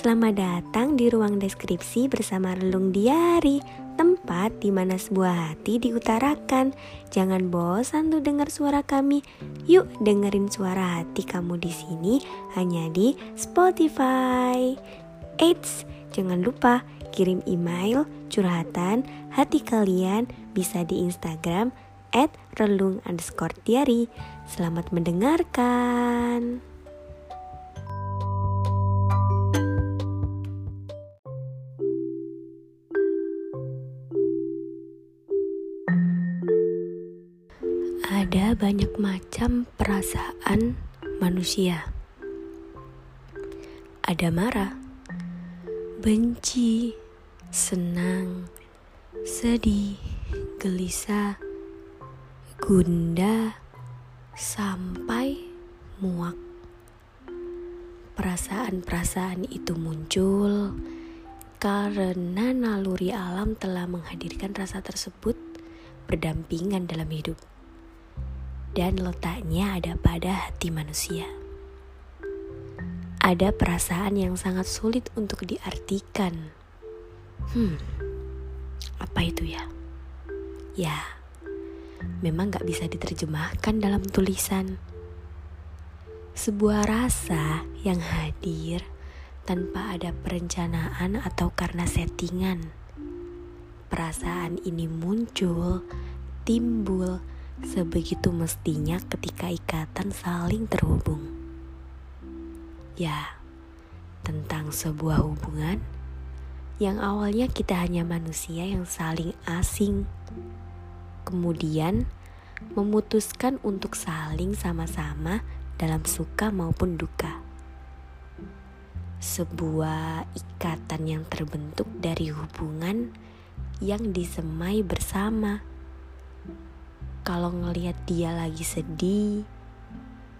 Selamat datang di ruang deskripsi bersama Relung Diari, tempat di mana sebuah hati diutarakan. Jangan bosan tuh dengar suara kami. Yuk dengerin suara hati kamu di sini hanya di Spotify. Eits, jangan lupa kirim email curhatan hati kalian bisa di Instagram at relung underscore diary. Selamat mendengarkan. Ada banyak macam perasaan manusia. Ada marah, benci, senang, sedih, gelisah, gunda, sampai muak. Perasaan-perasaan itu muncul karena naluri alam telah menghadirkan rasa tersebut berdampingan dalam hidup dan letaknya ada pada hati manusia. Ada perasaan yang sangat sulit untuk diartikan. Hmm, apa itu ya? Ya, memang gak bisa diterjemahkan dalam tulisan. Sebuah rasa yang hadir tanpa ada perencanaan atau karena settingan. Perasaan ini muncul, timbul, sebegitu mestinya ketika ikatan saling terhubung. Ya, tentang sebuah hubungan yang awalnya kita hanya manusia yang saling asing, kemudian memutuskan untuk saling sama-sama dalam suka maupun duka. Sebuah ikatan yang terbentuk dari hubungan yang disemai bersama kalau ngelihat dia lagi sedih,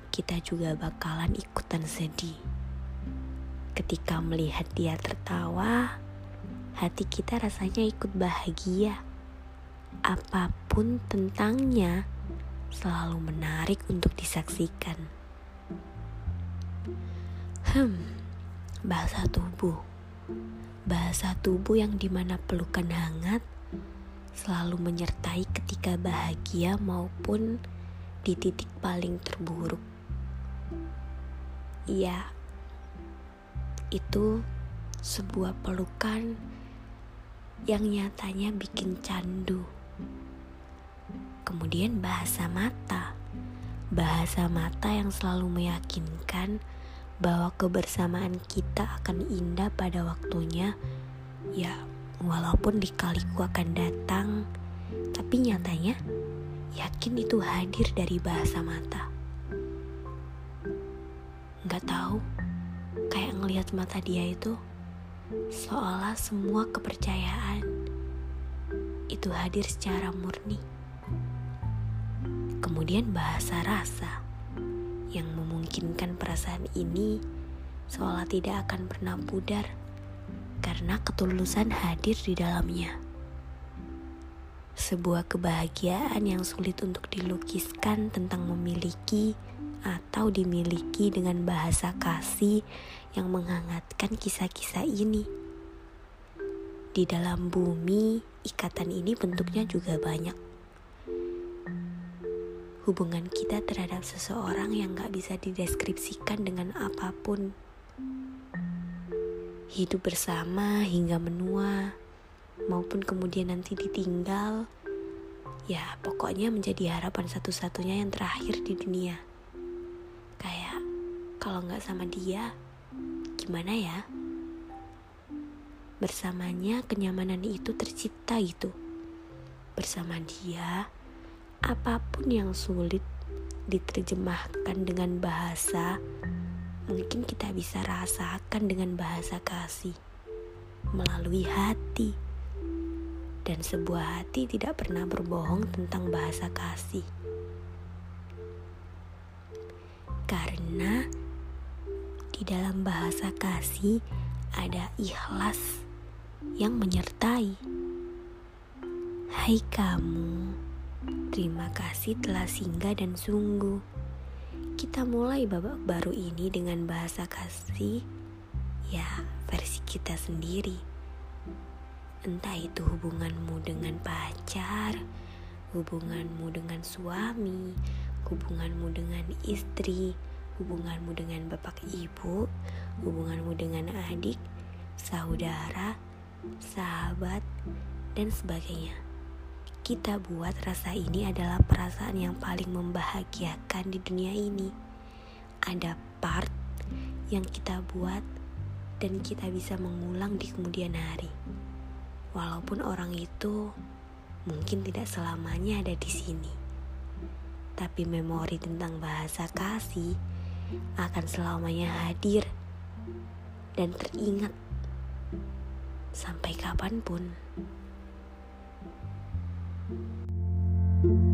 kita juga bakalan ikutan sedih. Ketika melihat dia tertawa, hati kita rasanya ikut bahagia. Apa pun tentangnya selalu menarik untuk disaksikan. Hmm, bahasa tubuh. Bahasa tubuh yang di mana pelukan hangat selalu menyertai ketika bahagia maupun di titik paling terburuk. Iya, itu sebuah pelukan yang nyatanya bikin candu. Kemudian bahasa mata, bahasa mata yang selalu meyakinkan bahwa kebersamaan kita akan indah pada waktunya. Ya, Walaupun dikaliku akan datang, tapi nyatanya yakin itu hadir dari bahasa mata. Gak tahu, kayak ngelihat mata dia itu seolah semua kepercayaan itu hadir secara murni. Kemudian bahasa rasa yang memungkinkan perasaan ini seolah tidak akan pernah pudar karena ketulusan hadir di dalamnya. Sebuah kebahagiaan yang sulit untuk dilukiskan tentang memiliki atau dimiliki dengan bahasa kasih yang menghangatkan kisah-kisah ini. Di dalam bumi, ikatan ini bentuknya juga banyak. Hubungan kita terhadap seseorang yang gak bisa dideskripsikan dengan apa pun hidup bersama hingga menua, maupun kemudian nanti ditinggal, ya pokoknya menjadi harapan satu-satunya yang terakhir di dunia. Kayak kalau nggak sama dia, gimana ya? Bersamanya kenyamanan itu tercipta itu. Bersama dia, apa pun yang sulit diterjemahkan dengan bahasa mungkin kita bisa rasakan dengan bahasa kasih melalui hati. Dan sebuah hati tidak pernah berbohong tentang bahasa kasih. Karena di dalam bahasa kasih ada ikhlas yang menyertai. Hai kamu, terima kasih telah singgah dan sungguh kita mulai babak baru ini dengan bahasa kasih ya versi kita sendiri. Entah itu hubunganmu dengan pacar, hubunganmu dengan suami, hubunganmu dengan istri, hubunganmu dengan bapak ibu, hubunganmu dengan adik, saudara, sahabat, dan sebagainya. Kita buat rasa ini adalah perasaan yang paling membahagiakan di dunia ini. Ada part yang kita buat dan kita bisa mengulang di kemudian hari. Walaupun orang itu mungkin tidak selamanya ada di sini. Tapi memori tentang bahasa kasih akan selamanya hadir dan teringat sampai kapan pun. Thank you.